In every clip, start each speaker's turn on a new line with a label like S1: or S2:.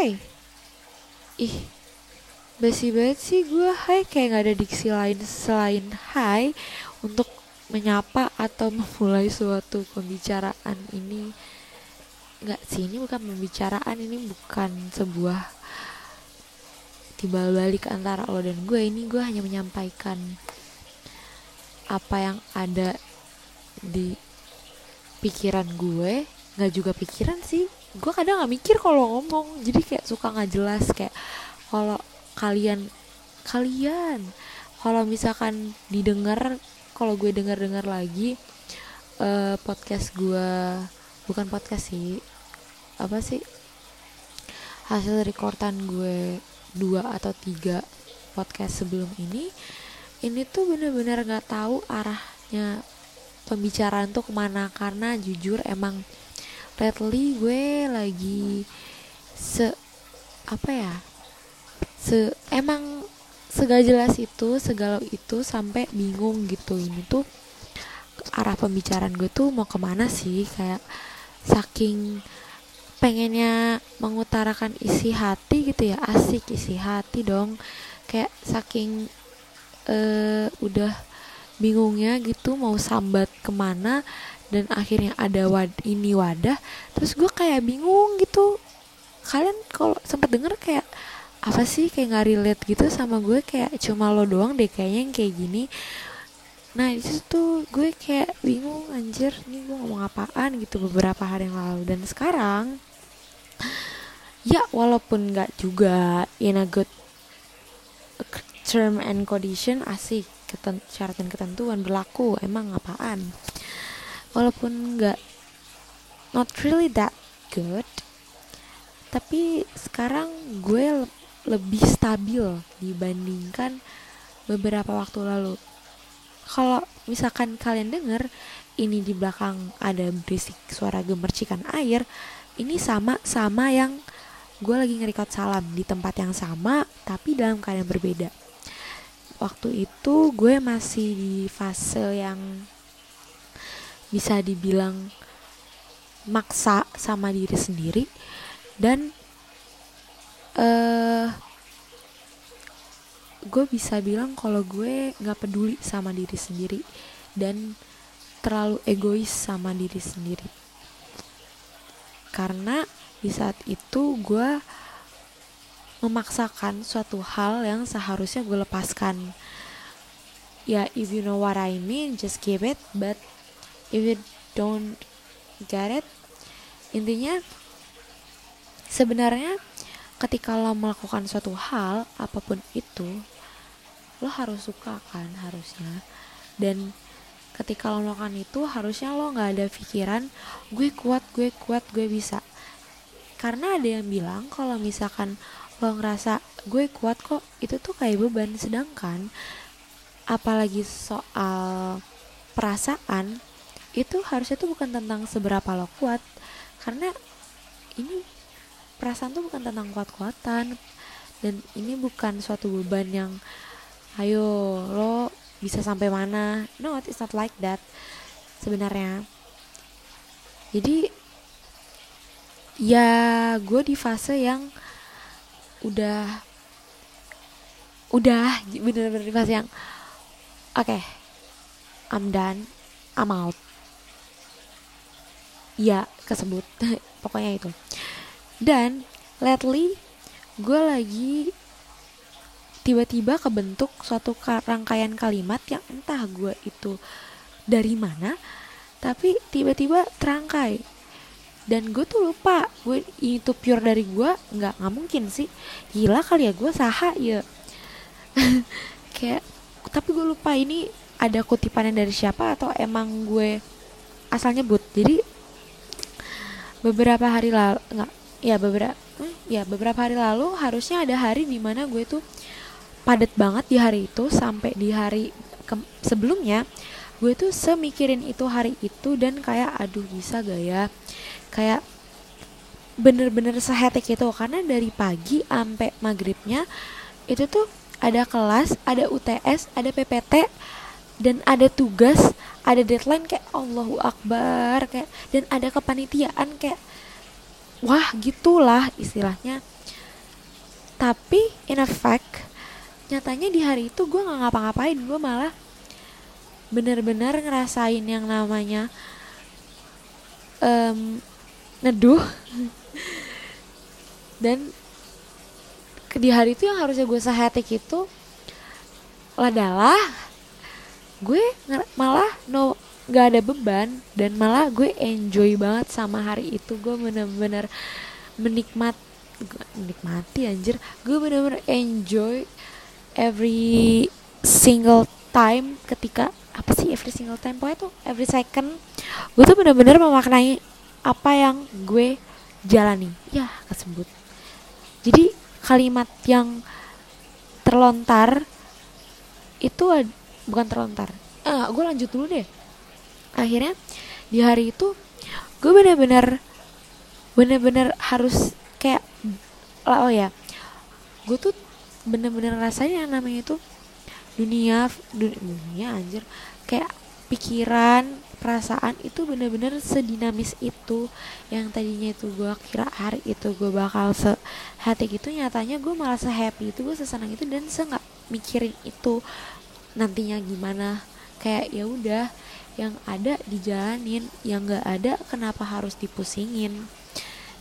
S1: Hai. Ih Basi banget sih gue Hai kayak gak ada diksi lain selain Hai Untuk menyapa atau memulai suatu pembicaraan ini. Gak sih ini bukan pembicaraan Ini bukan sebuah Timbal balik antara lo dan gue Ini gue hanya menyampaikan Apa yang ada Di Pikiran gue. Gak juga pikiran sih gue kadang nggak mikir kalau ngomong. Jadi kayak suka nggak jelas kayak kalau kalian kalian kalau misalkan didengar kalau gue dengar dengar lagi uh, podcast gue bukan podcast sih apa sih? Hasil rekordan gue dua atau tiga podcast sebelum ini ini tuh bener-bener nggak -bener tahu arahnya pembicaraan tuh ke mana. Karena jujur emang lately gue lagi se apa ya se emang segala jelas itu segala itu sampai bingung gitu. Ini tuh arah pembicaraan gue tuh mau ke mana sih? Kayak saking pengennya mengutarakan isi hati gitu ya. Asik isi hati dong. Kayak saking uh, udah bingungnya gitu mau sambat ke mana dan akhirnya ada wad ini wadah terus gue kayak bingung gitu. Kalian kalau sempat denger kayak apa sih kayak nggak relate gitu sama gue kayak cuma lo doang deh kayaknya yang kayak gini. Nah itu tuh gue kayak bingung anjir nih gue ngomong apaan gitu beberapa hari yang lalu. Dan sekarang ya walaupun nggak juga in a good term and condition asik keten syarat dan ketentuan berlaku emang apaan walaupun nggak not really that good tapi sekarang gue le lebih stabil dibandingkan beberapa waktu lalu. Kalau misalkan kalian denger ini di belakang ada berisik suara gemercikan air ini sama sama yang gue lagi ngerekod salam di tempat yang sama tapi dalam keadaan berbeda. Waktu itu gue masih di fase yang bisa dibilang maksa sama diri sendiri. Dan uh, gue bisa bilang kalau gue nggak peduli sama diri sendiri dan terlalu egois sama diri sendiri. Karena di saat itu gue memaksakan suatu hal yang seharusnya gue lepaskan. Ya if you know what I mean just give it but if you don't get it intinya sebenarnya ketika lo melakukan suatu hal apa pun itu lo harus suka kan harusnya. Dan ketika lo melakukan itu harusnya lo nggak ada pikiran gue kuat gue kuat gue bisa. Karena ada yang bilang kalau misalkan lo ngerasa gue kuat kok itu tuh kayak beban. Sedangkan apalagi soal perasaan itu harusnya tuh bukan tentang seberapa lo kuat karena ini perasaan tuh bukan tentang kuat-kuatan dan ini bukan suatu beban yang ayo lo bisa sampai mana? No it's not like that sebenarnya. Jadi ya gue di fase yang udah udah bener-bener di fase yang oke okay, I'm done I'm out iya kesebut. Pokoknya itu. Dan lately gue lagi tiba-tiba kebentuk suatu rangkaian kalimat yang entah gue itu dari mana tapi tiba-tiba terangkai. Dan gue tuh lupa gue itu pure dari gue nggak nggak mungkin sih. Gila kali ya gue saha ya kayak tapi gue lupa ini ada kutipannya dari siapa atau emang gue asalnya but jadi beberapa hari lalu nggak ya beberapa ya beberapa hari lalu harusnya ada hari di mana gue tuh padat banget di hari itu sampai di hari ke sebelumnya gue tuh semikirin itu hari itu dan kayak aduh bisa gak ya? Kayak bener-bener sehetek itu karena dari pagi sampai maghribnya itu tuh ada kelas ada UTS ada PPT dan ada tugas ada deadline kayak Allahu Akbar kayak dan ada kepanitiaan kayak wah gitulah istilahnya. Tapi in effect nyatanya di hari itu gue nggak ngapa-ngapain gue malah bener-bener ngerasain yang namanya um, neduh. Dan di hari itu yang harusnya gue sehatik itu adalah gue malah no gak ada beban dan malah gue enjoy banget sama hari itu. Gue bener-bener menikmat menikmati anjir. Gue bener-bener enjoy every single time ketika apa sih every single time? Pokoknya tuh every second gue tuh bener-bener memaknai apa yang gue jalani. Ya kesebut. Jadi kalimat yang terlontar itu bukan terlontar ah gue lanjut dulu deh. Akhirnya di hari itu gue bener-bener bener-bener harus kayak oh ya gue tuh bener-bener rasanya yang namanya itu dunia dunia anjir. Kayak pikiran perasaan itu bener-bener sedinamis itu. Yang tadinya itu gue kira hari itu gue bakal se hati gitu nyatanya gue malah se happy itu gue sesenang itu dan se nggak mikirin itu nantinya gimana. Kayak ya udah yang ada dijalanin yang gak ada kenapa harus dipusingin?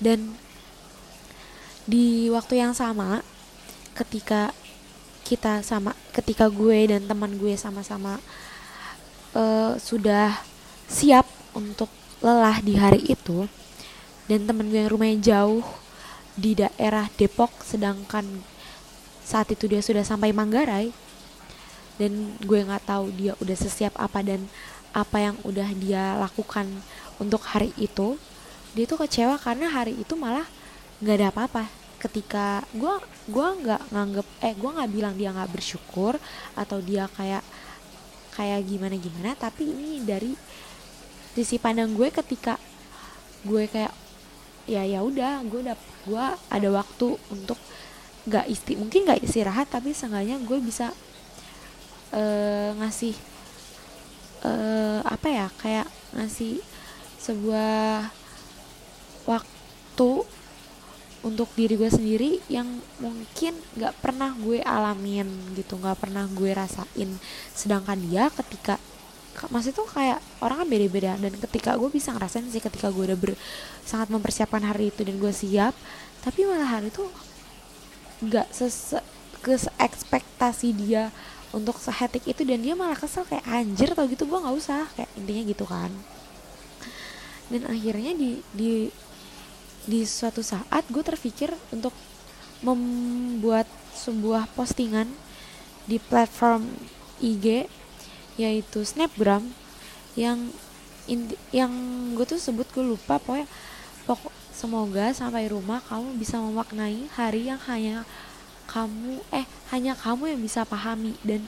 S1: Dan di waktu yang sama ketika kita sama ketika gue dan teman gue sama-sama uh, sudah siap untuk lelah di hari itu dan temen gue yang rumahnya jauh di daerah Depok sedangkan saat itu dia sudah sampai Manggarai dan gue nggak tahu dia udah sesiap apa dan apa yang udah dia lakukan untuk hari itu. Dia tuh kecewa karena hari itu malah nggak ada apa-apa. Ketika gue gua nggak nganggep eh gue nggak bilang dia nggak bersyukur atau dia kayak kayak gimana gimana tapi ini dari sisi pandang gue ketika gue kayak ya ya udah gue udah gue ada waktu untuk nggak isti mungkin nggak istirahat tapi seenggaknya gue bisa uh, ngasih uh, apa ya kayak ngasih sebuah waktu untuk diri gue sendiri yang mungkin nggak pernah gue alamin gitu nggak pernah gue rasain. Sedangkan dia ketika masih tuh kayak orang kan beda-beda dan ketika gue bisa ngerasain sih ketika gue udah ber, sangat mempersiapkan hari itu dan gue siap tapi malah hari itu nggak ses ke ekspektasi dia untuk sehetik itu dan dia malah kesel kayak anjir tau gitu gue nggak usah. Kayak intinya gitu kan. Dan akhirnya di di di suatu saat gue terpikir untuk membuat sebuah postingan di platform IG yaitu Snapgram yang yang gue tuh sebut gue lupa pokoknya pokok semoga sampai rumah kamu bisa memaknai hari yang hanya kamu eh hanya kamu yang bisa pahami. Dan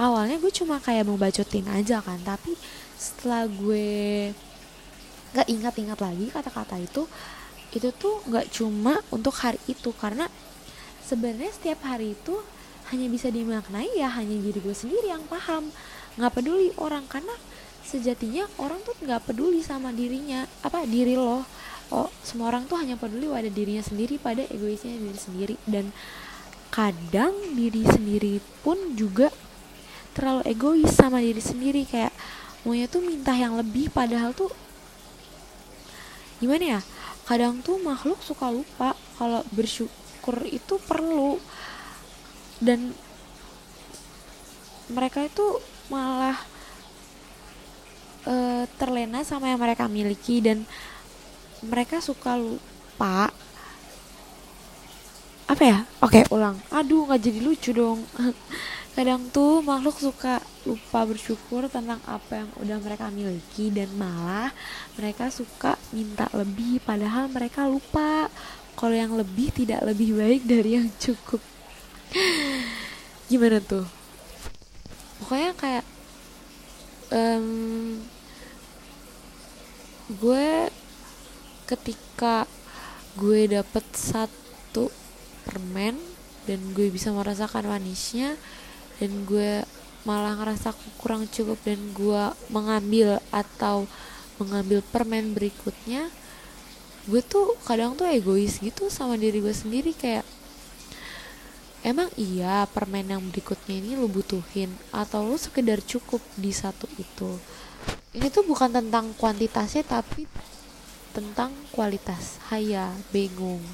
S1: awalnya gue cuma kayak mau bacotin aja kan tapi setelah gue nggak ingat-ingat lagi kata-kata itu itu tuh nggak cuma untuk hari itu. Karena sebenarnya setiap hari itu hanya bisa dimaknai ya hanya diri gue sendiri yang paham. Nggak peduli orang karena sejatinya orang tuh nggak peduli sama dirinya apa diri lo. Oh semua orang tuh hanya peduli pada dirinya sendiri pada egoisnya diri sendiri. Dan kadang diri sendiri pun juga terlalu egois sama diri sendiri kayak maunya tuh minta yang lebih padahal tuh gimana ya kadang tuh makhluk suka lupa kalau bersyukur itu perlu. Dan mereka itu malah uh, terlena sama yang mereka miliki dan mereka suka lupa apa ya? Oke ulang. Aduh nggak jadi lucu dong. Kadang tuh makhluk suka lupa bersyukur tentang apa yang udah mereka miliki dan malah mereka suka minta lebih padahal mereka lupa kalau yang lebih tidak lebih baik dari yang cukup. Gimana tuh? Pokoknya kayak um, gue ketika gue dapet satu permen dan gue bisa merasakan manisnya dan gue malah ngerasa kurang cukup dan gue mengambil atau mengambil permen berikutnya gue tuh kadang tuh egois gitu sama diri gue sendiri kayak emang iya permen yang berikutnya ini lu butuhin atau lu sekedar cukup di satu itu? Ini tuh bukan tentang kuantitasnya tapi tentang kualitas. Haya bingung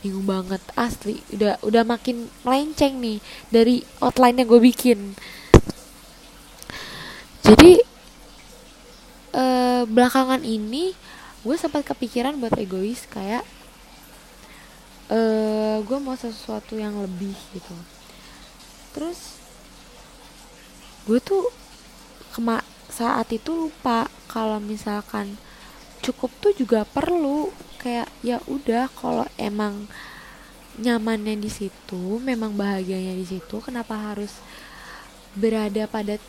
S1: bingung banget. Asli udah udah makin melenceng nih dari outline yang gue bikin. Jadi eh, belakangan ini gue sempat kepikiran buat egois kayak eh gue mau sesuatu yang lebih gitu. Terus gue tuh kema saat itu lupa kalau misalkan cukup tuh juga perlu kayak ya udah kalau emang nyamannya di situ memang bahagianya di situ kenapa harus berada pada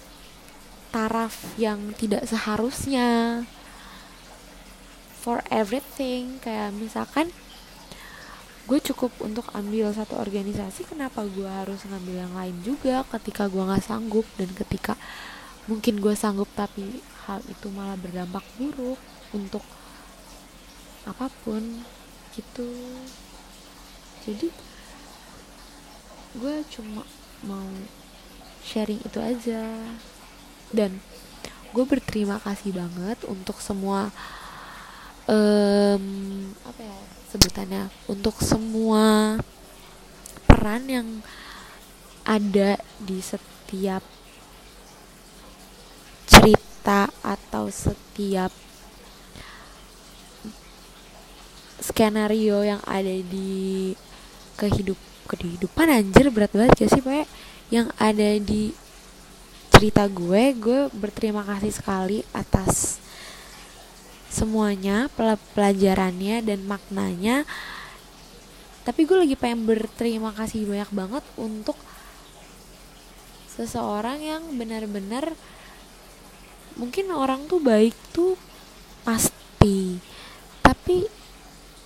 S1: taraf yang tidak seharusnya? For everything kayak misalkan gue cukup untuk ambil satu organisasi kenapa gue harus ngambil yang lain juga ketika gue nggak sanggup? Dan ketika mungkin gue sanggup tapi hal itu malah berdampak buruk untuk apa pun gitu. Jadi gue cuma mau sharing itu aja. Dan gue berterima kasih banget untuk semua um, apa ya sebutannya? Untuk semua peran yang ada di setiap cerita atau setiap skenario yang ada di kehidup kehidupan anjir berat banget gak sih pak? Yang ada di cerita gue gue berterima kasih sekali atas semuanya pelajarannya dan maknanya. Tapi gue lagi pengen berterima kasih banyak banget untuk seseorang yang benar-benar mungkin orang tuh baik tuh pasti. Tapi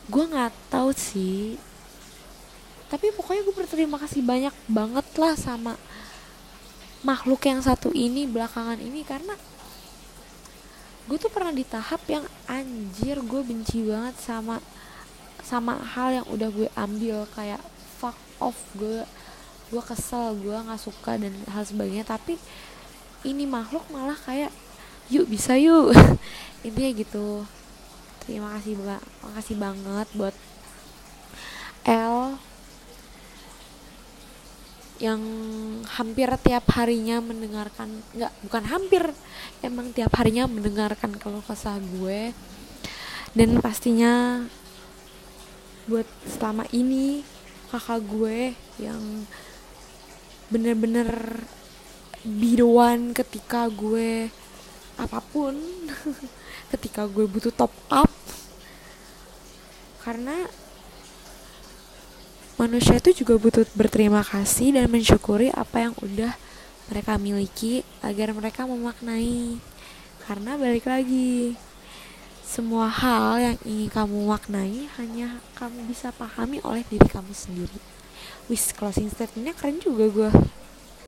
S1: gue nggak tahu sih. Tapi pokoknya gue berterima kasih banyak banget lah sama makhluk yang satu ini belakangan ini karena gue tuh pernah di tahap yang anjir gue benci banget sama sama hal yang udah gue ambil. Kayak fuck off gue gue kesel gue nggak suka dan hal sebagainya. Tapi ini makhluk malah kayak yuk bisa yuk. Intinya gitu terima kasih makasih banget buat L yang hampir tiap harinya mendengarkan nggak bukan hampir emang tiap harinya mendengarkan kalau kesah gue. Dan pastinya buat selama ini kakak gue yang bener-bener biruan ketika gue apa pun ketika gue butuh top up karena manusia itu juga butuh berterima kasih dan mensyukuri apa yang udah mereka miliki agar mereka memaknai. Karena balik lagi semua hal yang ingin kamu maknai hanya kamu bisa pahami oleh diri kamu sendiri. Wis closing statementnya keren juga gue